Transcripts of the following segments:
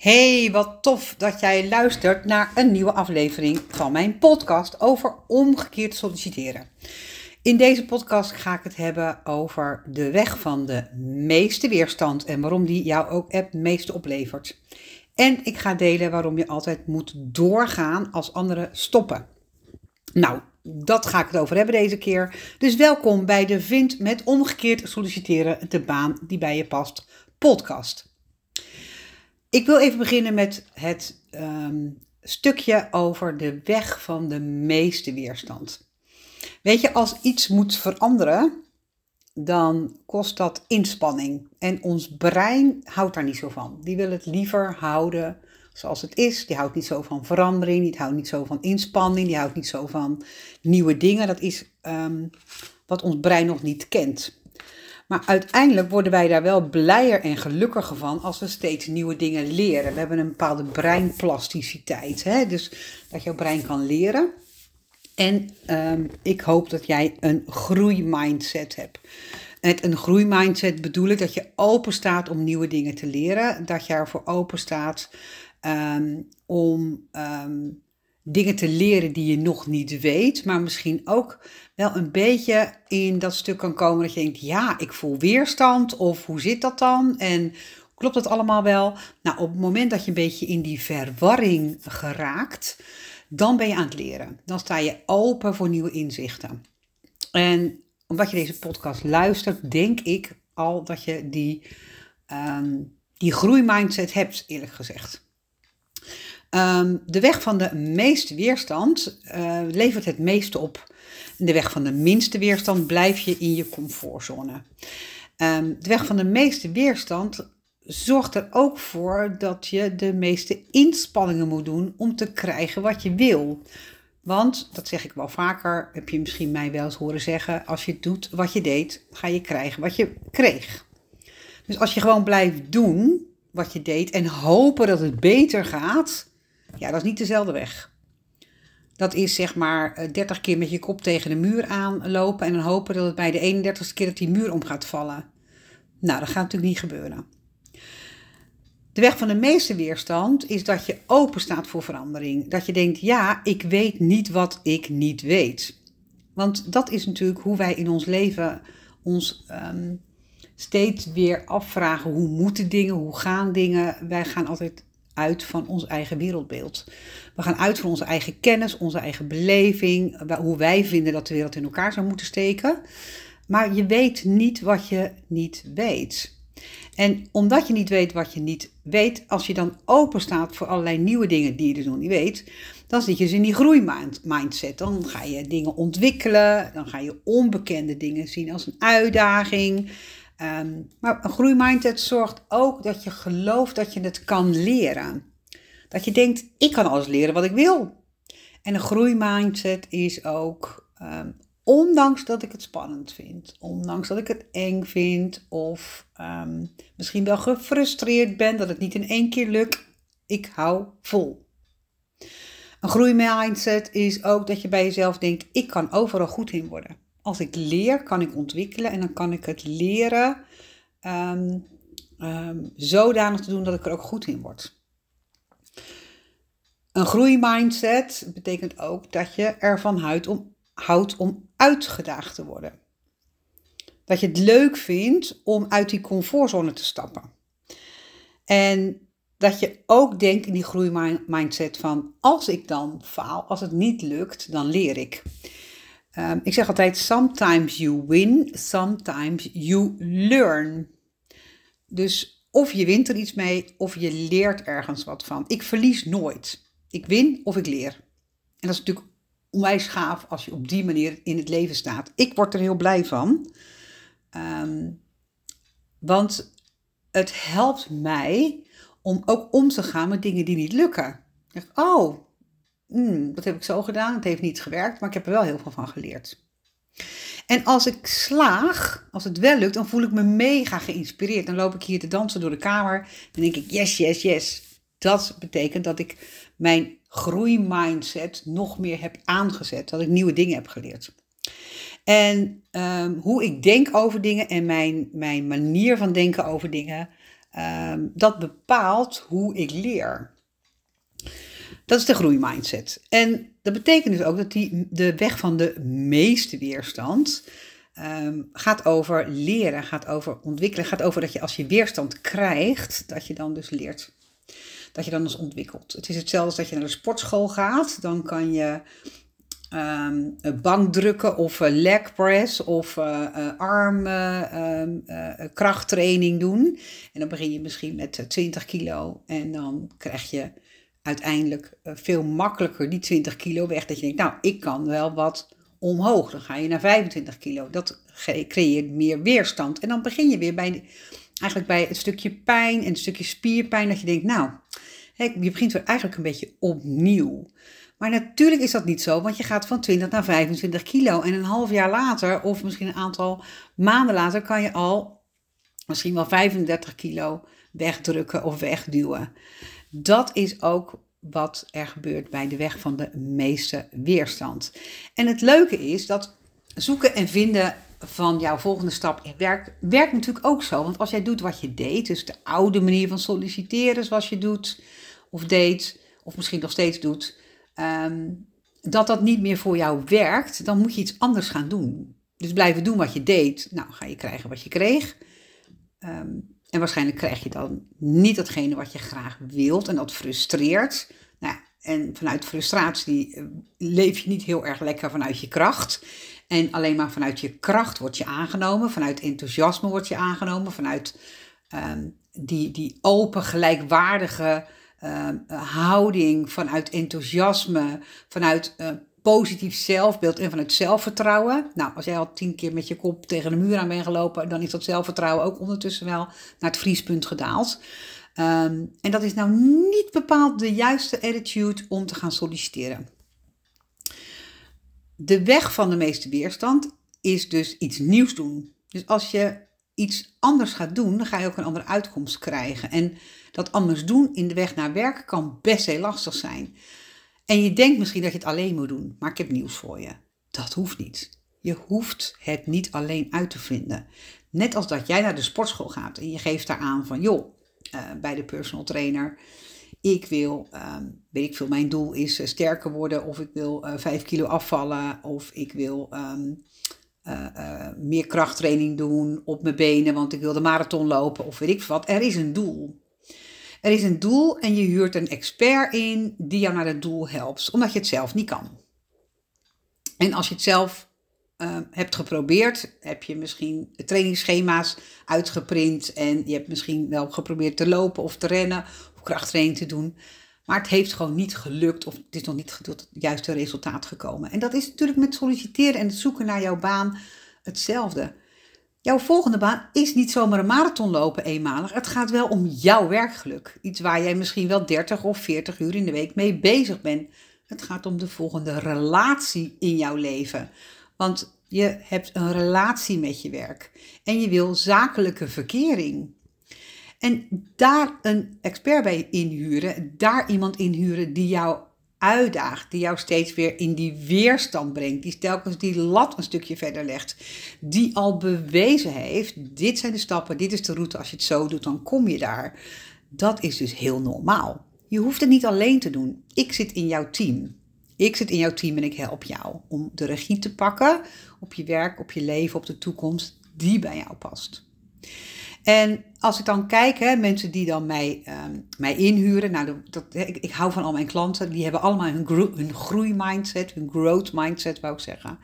Hey, wat tof dat jij luistert naar een nieuwe aflevering van mijn podcast over omgekeerd solliciteren. In deze podcast ga ik het hebben over de weg van de meeste weerstand en waarom die jou ook het meeste oplevert. En ik ga delen waarom je altijd moet doorgaan als anderen stoppen. Nou, dat ga ik het over hebben deze keer. Dus welkom bij de Vind met omgekeerd solliciteren de baan die bij je past podcast. Ik wil even beginnen met het ehm, stukje over de weg van de meeste weerstand. Weet je, als iets moet veranderen, dan kost dat inspanning. En ons brein houdt daar niet zo van. Die wil het liever houden zoals het is. Die houdt niet zo van verandering, die houdt niet zo van inspanning, die houdt niet zo van nieuwe dingen. Dat is ehm, wat ons brein nog niet kent. Maar uiteindelijk worden wij daar wel blijer en gelukkiger van als we steeds nieuwe dingen leren. We hebben een bepaalde breinplasticiteit, hè? dus dat jouw brein kan leren. En um, ik hoop dat jij een groeimindset hebt. Met een groeimindset bedoel ik dat je open staat om nieuwe dingen te leren. Dat je ervoor open staat um, om um, dingen te leren die je nog niet weet, maar misschien ook wel een beetje in dat stuk kan komen dat je denkt, ja, ik voel weerstand of hoe zit dat dan? En klopt dat allemaal wel? Nou, op het moment dat je een beetje in die verwarring geraakt, dan ben je aan het leren. Dan sta je open voor nieuwe inzichten. En omdat je deze podcast luistert, denk ik al dat je die, um, die groeimindset hebt, eerlijk gezegd. Um, de weg van de meeste weerstand uh, levert het meeste op. De weg van de minste weerstand blijf je in je comfortzone. Um, de weg van de meeste weerstand zorgt er ook voor dat je de meeste inspanningen moet doen om te krijgen wat je wil. Want, dat zeg ik wel vaker, heb je misschien mij wel eens horen zeggen, als je doet wat je deed, ga je krijgen wat je kreeg. Dus als je gewoon blijft doen wat je deed en hopen dat het beter gaat, ja, dat is niet dezelfde weg. Dat is zeg maar 30 eh, keer met je kop tegen de muur aanlopen en dan hopen dat het bij de 31ste keer dat die muur om gaat vallen. Nou, dat gaat natuurlijk niet gebeuren. De weg van de meeste weerstand is dat je open staat voor verandering. Dat je denkt, ja, ik weet niet wat ik niet weet. Want dat is natuurlijk hoe wij in ons leven ons um, steeds weer afvragen. Hoe moeten dingen, hoe gaan dingen? Wij gaan altijd uit van ons eigen wereldbeeld. We gaan uit van onze eigen kennis, onze eigen beleving, hoe wij vinden dat de wereld in elkaar zou moeten steken. Maar je weet niet wat je niet weet. En omdat je niet weet wat je niet weet, als je dan open staat voor allerlei nieuwe dingen die je dus nog niet weet, dan zit je dus in die groeimindset. Dan ga je dingen ontwikkelen, dan ga je onbekende dingen zien als een uitdaging. Um, maar een groeimindset zorgt ook dat je gelooft dat je het kan leren. Dat je denkt, ik kan alles leren wat ik wil. En een groeimindset is ook, um, ondanks dat ik het spannend vind, ondanks dat ik het eng vind of um, misschien wel gefrustreerd ben dat het niet in één keer lukt, ik hou vol. Een groeimindset is ook dat je bij jezelf denkt, ik kan overal goed in worden als ik leer, kan ik ontwikkelen en dan kan ik het leren um, um, zodanig te doen dat ik er ook goed in word. Een groeimindset betekent ook dat je ervan houdt om, houdt om uitgedaagd te worden. Dat je het leuk vindt om uit die comfortzone te stappen. En dat je ook denkt in die groeimindset van als ik dan faal, als het niet lukt, dan leer ik. Um, ik zeg altijd: sometimes you win, sometimes you learn. Dus of je wint er iets mee, of je leert ergens wat van. Ik verlies nooit. Ik win of ik leer. En dat is natuurlijk onwijs gaaf als je op die manier in het leven staat. Ik word er heel blij van. Um, want het helpt mij om ook om te gaan met dingen die niet lukken. Oh, hmm, dat heb ik zo gedaan, het heeft niet gewerkt, maar ik heb er wel heel veel van geleerd. En als ik slaag, als het wel lukt, dan voel ik me mega geïnspireerd. Dan loop ik hier te dansen door de kamer. Dan denk ik, yes, yes, yes. Dat betekent dat ik mijn groeimindset nog meer heb aangezet. Dat ik nieuwe dingen heb geleerd. En um, hoe ik denk over dingen en mijn, mijn manier van denken over dingen ehm, dat bepaalt hoe ik leer. Dat is de groeimindset. En dat betekent dus ook dat die, de weg van de meeste weerstand um, gaat over leren, gaat over ontwikkelen, gaat over dat je als je weerstand krijgt, dat je dan dus leert. Dat je dan dus ontwikkelt. Het is hetzelfde als dat je naar de sportschool gaat, dan kan je um, bankdrukken of leg press of uh, uh, arm um, uh, krachttraining doen. En dan begin je misschien met 20 kilo en dan krijg je uiteindelijk veel makkelijker die 20 kilo weg. Dat je denkt, nou, ik kan wel wat omhoog. Dan ga je naar 25 kilo. Dat creëert meer weerstand. En dan begin je weer bij, eigenlijk bij het stukje pijn en het stukje spierpijn. Dat je denkt, nou, je begint weer eigenlijk een beetje opnieuw. Maar natuurlijk is dat niet zo, want je gaat van 20 naar 25 kilo. En een half jaar later, of misschien een aantal maanden later, kan je al misschien wel 35 kilo wegdrukken of wegduwen. Dat is ook wat er gebeurt bij de weg van de meeste weerstand. En het leuke is dat zoeken en vinden van jouw volgende stap in werk werkt natuurlijk ook zo. Want als jij doet wat je deed, dus de oude manier van solliciteren zoals je doet of deed, of misschien nog steeds doet, ehm, dat dat niet meer voor jou werkt, dan moet je iets anders gaan doen. Dus blijven doen wat je deed, nou ga je krijgen wat je kreeg. Ehm, en waarschijnlijk krijg je dan niet datgene wat je graag wilt en dat frustreert. Nou, en vanuit frustratie eh, leef je niet heel erg lekker vanuit je kracht. En alleen maar vanuit je kracht word je aangenomen, vanuit enthousiasme word je aangenomen, vanuit ehm, die, die open, gelijkwaardige ehm, houding, vanuit enthousiasme, vanuit uh, positief zelfbeeld en vanuit zelfvertrouwen. Nou, als jij al tien keer met je kop tegen de muur aan bent gelopen, dan is dat zelfvertrouwen ook ondertussen wel naar het vriespunt gedaald. Ehm, en dat is nou niet bepaald de juiste attitude om te gaan solliciteren. De weg van de meeste weerstand is dus iets nieuws doen. Dus als je iets anders gaat doen, dan ga je ook een andere uitkomst krijgen. En dat anders doen in de weg naar werk kan best heel lastig zijn. En je denkt misschien dat je het alleen moet doen, maar ik heb nieuws voor je. Dat hoeft niet. Je hoeft het niet alleen uit te vinden. Net als dat jij naar de sportschool gaat en je geeft daar aan van, joh, uh, bij de personal trainer, ik wil, um, weet ik veel, mijn doel is uh, sterker worden, of ik wil uh, 5 kilo afvallen, of ik wil um, meer krachttraining doen op mijn benen, want ik wil de marathon lopen, of weet ik wat. Er is een doel. Er is een doel en je huurt een expert in die jou naar het doel helpt, omdat je het zelf niet kan. En als je het zelf uh, hebt geprobeerd, heb je misschien trainingsschema's uitgeprint en je hebt misschien wel geprobeerd te lopen of te rennen of krachttraining te doen. Maar het heeft gewoon niet gelukt of het is nog niet tot het juiste resultaat gekomen. En dat is natuurlijk met solliciteren en het zoeken naar jouw baan hetzelfde. Jouw volgende baan is niet zomaar een marathon lopen eenmalig. Het gaat wel om jouw werkgeluk. Iets waar jij misschien wel 30 of 40 uur in de week mee bezig bent. Het gaat om de volgende relatie in jouw leven. Want je hebt een relatie met je werk en je wil zakelijke verkering. En daar een expert bij inhuren, daar iemand inhuren die jou uitdaagt, die jou steeds weer in die weerstand brengt, die telkens die lat een stukje verder legt, die al bewezen heeft, dit zijn de stappen, dit is de route, als je het zo doet, dan kom je daar. Dat is dus heel normaal. Je hoeft het niet alleen te doen. Ik zit in jouw team. Ik zit in jouw team en ik help jou om de regie te pakken op je werk, op je leven, op de toekomst die bij jou past. En als ik dan kijk, hè, mensen die dan mij, um, mij inhuren, nou, dat, ik, hou van al mijn klanten, die hebben allemaal hun, gro groeimindset, hun growth mindset, wou ik zeggen.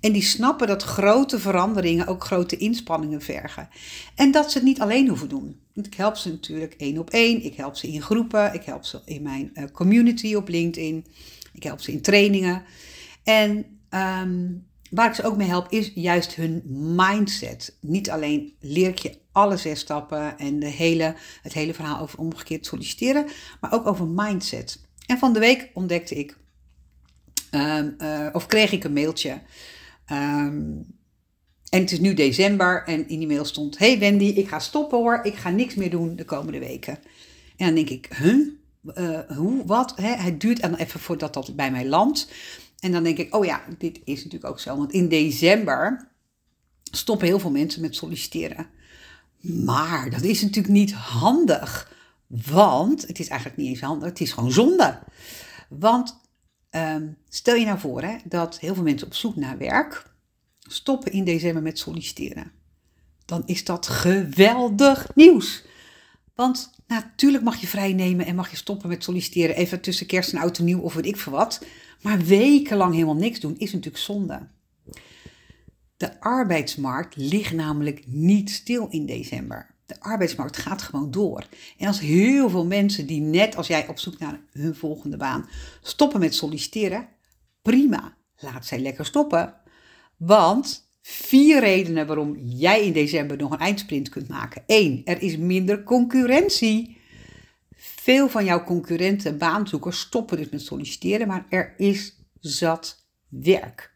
En die snappen dat grote veranderingen ook grote inspanningen vergen. En dat ze het niet alleen hoeven doen. Ik help ze natuurlijk één op één, ik help ze in groepen, ik help ze in mijn uh, community op LinkedIn, ik help ze in trainingen. En um, Waar ik ze ook mee help is juist hun mindset. Niet alleen leer ik je alle zes stappen en de hele, het hele verhaal over omgekeerd solliciteren, maar ook over mindset. En van de week ontdekte ik, um, uh, of kreeg ik een mailtje. Um, en het is nu december en in die mail stond: Hey Wendy, ik ga stoppen hoor, ik ga niks meer doen de komende weken. En dan denk ik: Huh? Uh, hoe? Wat? Hè? Het duurt dan even voordat dat bij mij landt. En dan denk ik, oh ja, dit is natuurlijk ook zo. Want in december stoppen heel veel mensen met solliciteren. Maar dat is natuurlijk niet handig. Want het is eigenlijk niet eens handig, het is gewoon zonde. Want ehm, stel je nou voor hè, dat heel veel mensen op zoek naar werk stoppen in december met solliciteren. Dan is dat geweldig nieuws. Want natuurlijk mag je vrij nemen en mag je stoppen met solliciteren. Even tussen kerst en oud en nieuw of weet ik veel wat. Maar wekenlang helemaal niks doen is natuurlijk zonde. De arbeidsmarkt ligt namelijk niet stil in december. De arbeidsmarkt gaat gewoon door. En als heel veel mensen die net als jij op zoek naar hun volgende baan stoppen met solliciteren, prima, laat zij lekker stoppen. Want vier redenen waarom jij in december nog een eindsprint kunt maken. Eén, er is minder concurrentie. Veel van jouw concurrenten, baanzoekers, stoppen dus met solliciteren, maar er is zat werk.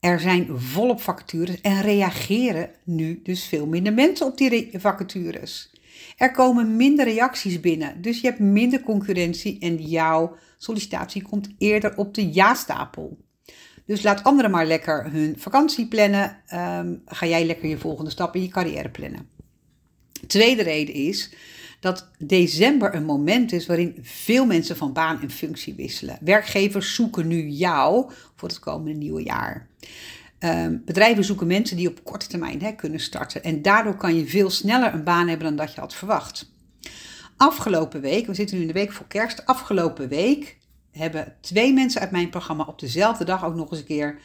Er zijn volop vacatures en reageren nu dus veel minder mensen op die vacatures. Er komen minder reacties binnen, dus je hebt minder concurrentie en jouw sollicitatie komt eerder op de ja-stapel. Dus laat anderen maar lekker hun vakantie plannen. Um, ga jij lekker je volgende stap in je carrière plannen. Tweede reden is dat december een moment is waarin veel mensen van baan en functie wisselen. Werkgevers zoeken nu jou voor het komende nieuwe jaar. Um, bedrijven zoeken mensen die op korte termijn kunnen starten. En daardoor kan je veel sneller een baan hebben dan dat je had verwacht. Afgelopen week, we zitten nu in de week voor kerst. Afgelopen week hebben twee mensen uit mijn programma op dezelfde dag ook nog eens een keer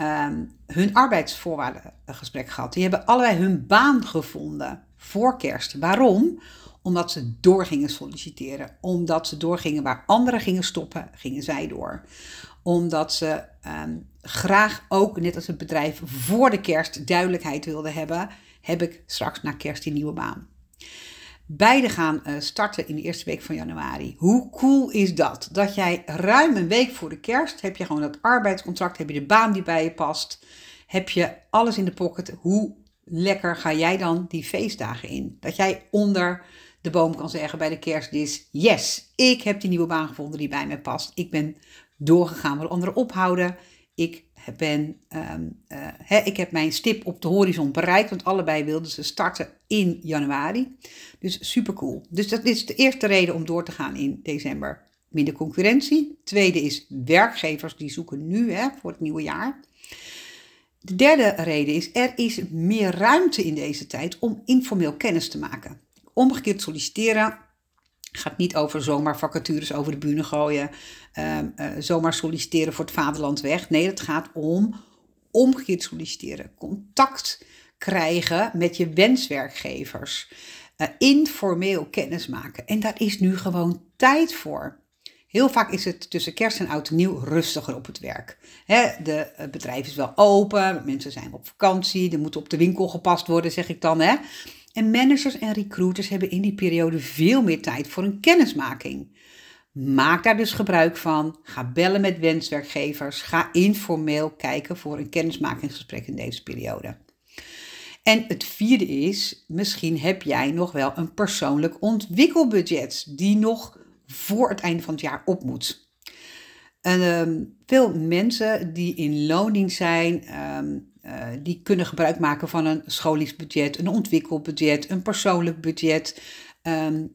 um, hun arbeidsvoorwaardengesprek gehad. Die hebben allebei hun baan gevonden voor kerst. Waarom? Omdat ze door gingen solliciteren. Omdat ze doorgingen waar anderen gingen stoppen, gingen zij door. Omdat ze um, graag ook, net als het bedrijf, voor de kerst duidelijkheid wilden hebben. Heb ik straks na kerst die nieuwe baan. Beide gaan uh, starten in de eerste week van januari. Hoe cool is dat? Dat jij ruim een week voor de kerst heb je gewoon dat arbeidscontract, heb je de baan die bij je past, heb je alles in de pocket. Hoe lekker ga jij dan die feestdagen in? Dat jij onder de boom kan zeggen bij de kerstdis: Yes, ik heb die nieuwe baan gevonden die bij mij past. Ik ben doorgegaan waar anderen ophouden. Ik, ben, um, uh, ik heb mijn stip op de horizon bereikt, want allebei wilden ze starten in januari. Dus super cool. Dus dat is de eerste reden om door te gaan in december. Minder concurrentie. Tweede is werkgevers die zoeken nu hè, voor het nieuwe jaar. De derde reden is, er is meer ruimte in deze tijd om informeel kennis te maken. Omgekeerd solliciteren gaat niet over zomaar vacatures over de bühne gooien, um, uh, zomaar solliciteren voor het vaderland weg. Nee, het gaat om omgekeerd solliciteren, contact krijgen met je wenswerkgevers, uh, informeel kennis maken. En daar is nu gewoon tijd voor. Heel vaak is het tussen kerst en oud en nieuw rustiger op het werk. de, het bedrijf is wel open, mensen zijn op vakantie, er moet op de winkel gepast worden, zeg ik dan. Hè. En managers en recruiters hebben in die periode veel meer tijd voor een kennismaking. Maak daar dus gebruik van. Ga bellen met wenswerkgevers. Ga informeel kijken voor een kennismakingsgesprek in deze periode. En het vierde is, misschien heb jij nog wel een persoonlijk ontwikkelbudget die nog voor het einde van het jaar op moet. En, ehm, veel mensen die in loning zijn, ehm, uh, die kunnen gebruik maken van een scholingsbudget, een ontwikkelbudget, een persoonlijk budget. Um,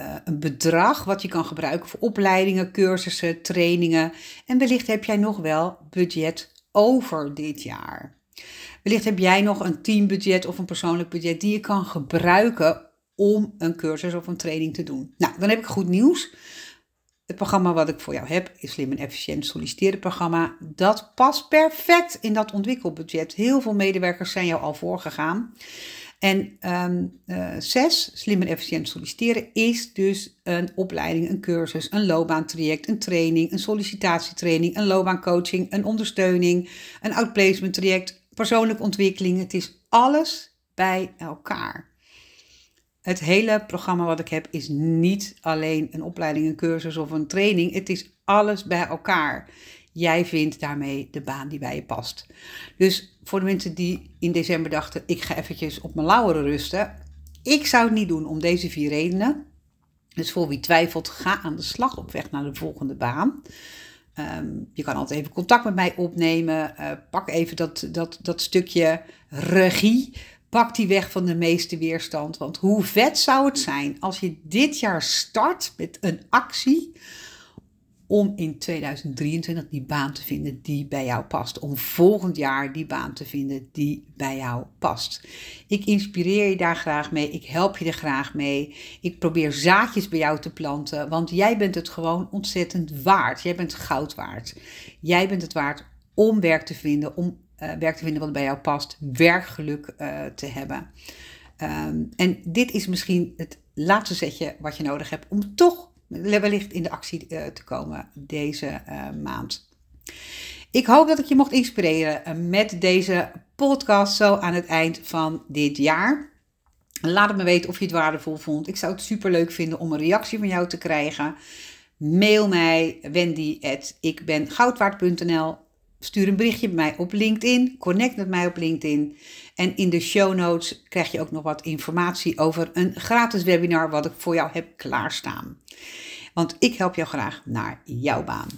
uh, een bedrag wat je kan gebruiken voor opleidingen, cursussen, trainingen. En wellicht heb jij nog wel budget over dit jaar. Wellicht heb jij nog een teambudget of een persoonlijk budget die je kan gebruiken om een cursus of een training te doen. Nou, dan heb ik goed nieuws. Het programma wat ik voor jou heb is Slim en Efficiënt Solliciteren programma. Dat past perfect in dat ontwikkelbudget. Heel veel medewerkers zijn jou al voorgegaan. En um, zes, slim en efficiënt solliciteren, is dus een opleiding, een cursus, een loopbaantraject, een training, een sollicitatietraining, een loopbaancoaching, een ondersteuning, een outplacement traject, persoonlijke ontwikkeling. Het is alles bij elkaar. Het hele programma wat ik heb is niet alleen een opleiding, een cursus of een training. Het is alles bij elkaar. Jij vindt daarmee de baan die bij je past. Dus voor de mensen die in december dachten, ik ga eventjes op mijn lauweren rusten. Ik zou het niet doen om deze vier redenen. Dus voor wie twijfelt, ga aan de slag op weg naar de volgende baan. Um, je kan altijd even contact met mij opnemen. Uh, pak even dat, dat, dat stukje regie Pak die weg van de meeste weerstand. Want hoe vet zou het zijn als je dit jaar start met een actie om in 2023 die baan te vinden die bij jou past. Om volgend jaar die baan te vinden die bij jou past. Ik inspireer je daar graag mee. Ik help je er graag mee. Ik probeer zaadjes bij jou te planten. Want jij bent het gewoon ontzettend waard. Jij bent goud waard. Jij bent het waard om werk te vinden. Om uh, werk te vinden wat bij jou past. Werkgeluk uh, te hebben. Um, en dit is misschien het laatste setje wat je nodig hebt om toch wellicht in de actie uh, te komen deze maand. Ik hoop dat ik je mocht inspireren met deze podcast zo aan het eind van dit jaar. Laat het me weten of je het waardevol vond. Ik zou het super leuk vinden om een reactie van jou te krijgen. Mail mij wendy@ikbengoudwaard.nl. Stuur een berichtje bij mij op LinkedIn. Connect met mij op LinkedIn. En in de show notes krijg je ook nog wat informatie over een gratis webinar wat ik voor jou heb klaarstaan. Want ik help jou graag naar jouw baan.